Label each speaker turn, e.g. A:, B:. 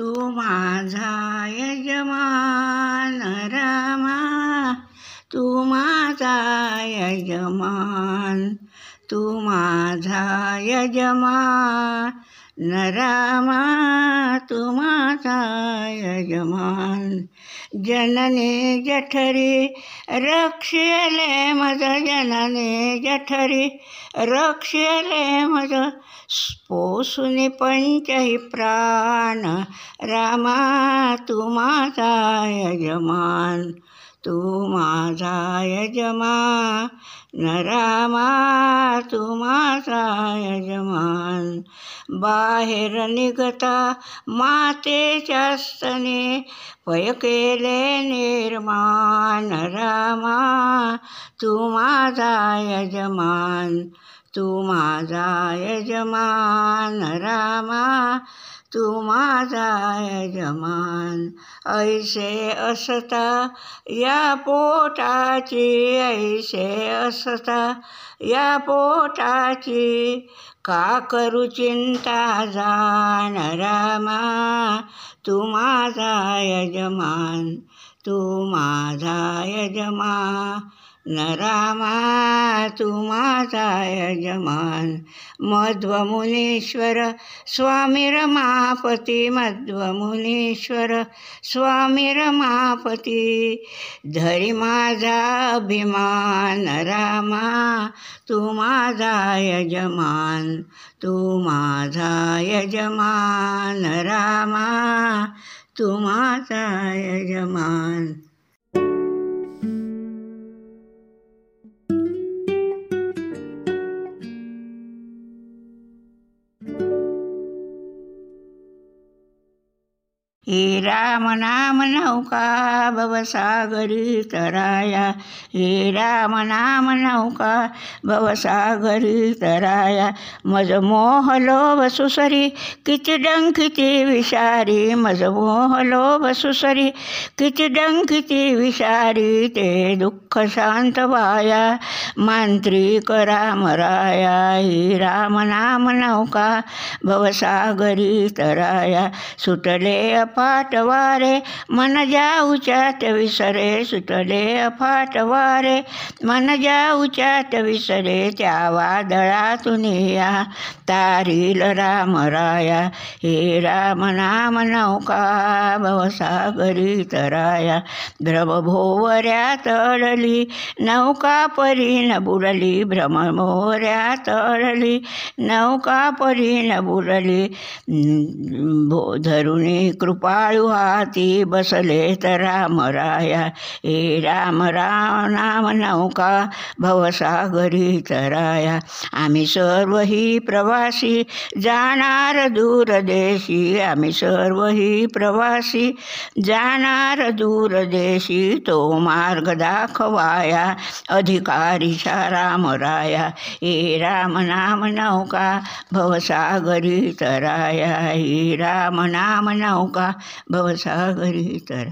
A: तू माझा यजमान रामा. तू माझा यजमान तू माझा यजमान. रामा तू यजमान? जनने जठरी रक्षले मज जनने जठरी रक्षले मज. पोसुनी पंचही प्राण रामा तू यजमान? तू माझा यजमान नरामा तू माझा यजमान. बाहेर निघता मातेच्या स्तने पय केले निर्माण रामा तू माझा यजमान. तू माझा यजमान. रामा तू माझा यजमान ऐसे असता या पोटाची ऐसे असता या पोटाची. का करू चिंता जाण रामा तू माझा यजमान तू माझा यजमान नरामा तु माझा यजमान. मध्वमुनीश्वर स्वामी रमापती मध्वमुनीश्वर स्वामी रमापती. धरी माझा अभिमान रामा तू माझा यजमान. तू माझा यजमान रामा तू माझा यजमान. हे राम नाम नौका भवसागरी तराया. हे राम नाम नौका भवसागरी तराया. मज मोह लोभ सुसरी किती डंकिती विषारी. मज मोह लोभ सुसरी किती डंकिती विषारी. ते दुःख शांत वाया मांत्रिक राम राया. हे राम नाम नौका भवसागरी तराया. सुटले अफाट वारे मन जाऊच्यात विसरे सुटले अफाट वारे मन जाऊच्यात विसरे त्या वादळातून या तारील राम राया हे राम नाम नौका भवसागरी तराया भ्रमभोवऱ्यात अडली नौका परी न बुडली भ्रमभोवऱ्यात अडली नौका परी न बुडली भो धरुणी कृपाळू हाती बसले तर राम राया. हे राम राम नाम नौका भवसागरी तराया. आम्ही सर्व ही प्रवासी जाणार दूरदेशी आम्ही सर्व ही प्रवासी जाणार दूरदेशी तो मार्ग दाखवाया अधिकारी राम राया. हे राम नाम नौका भवसागरी तराया. हे राम नाम नौका भवसागरी तर.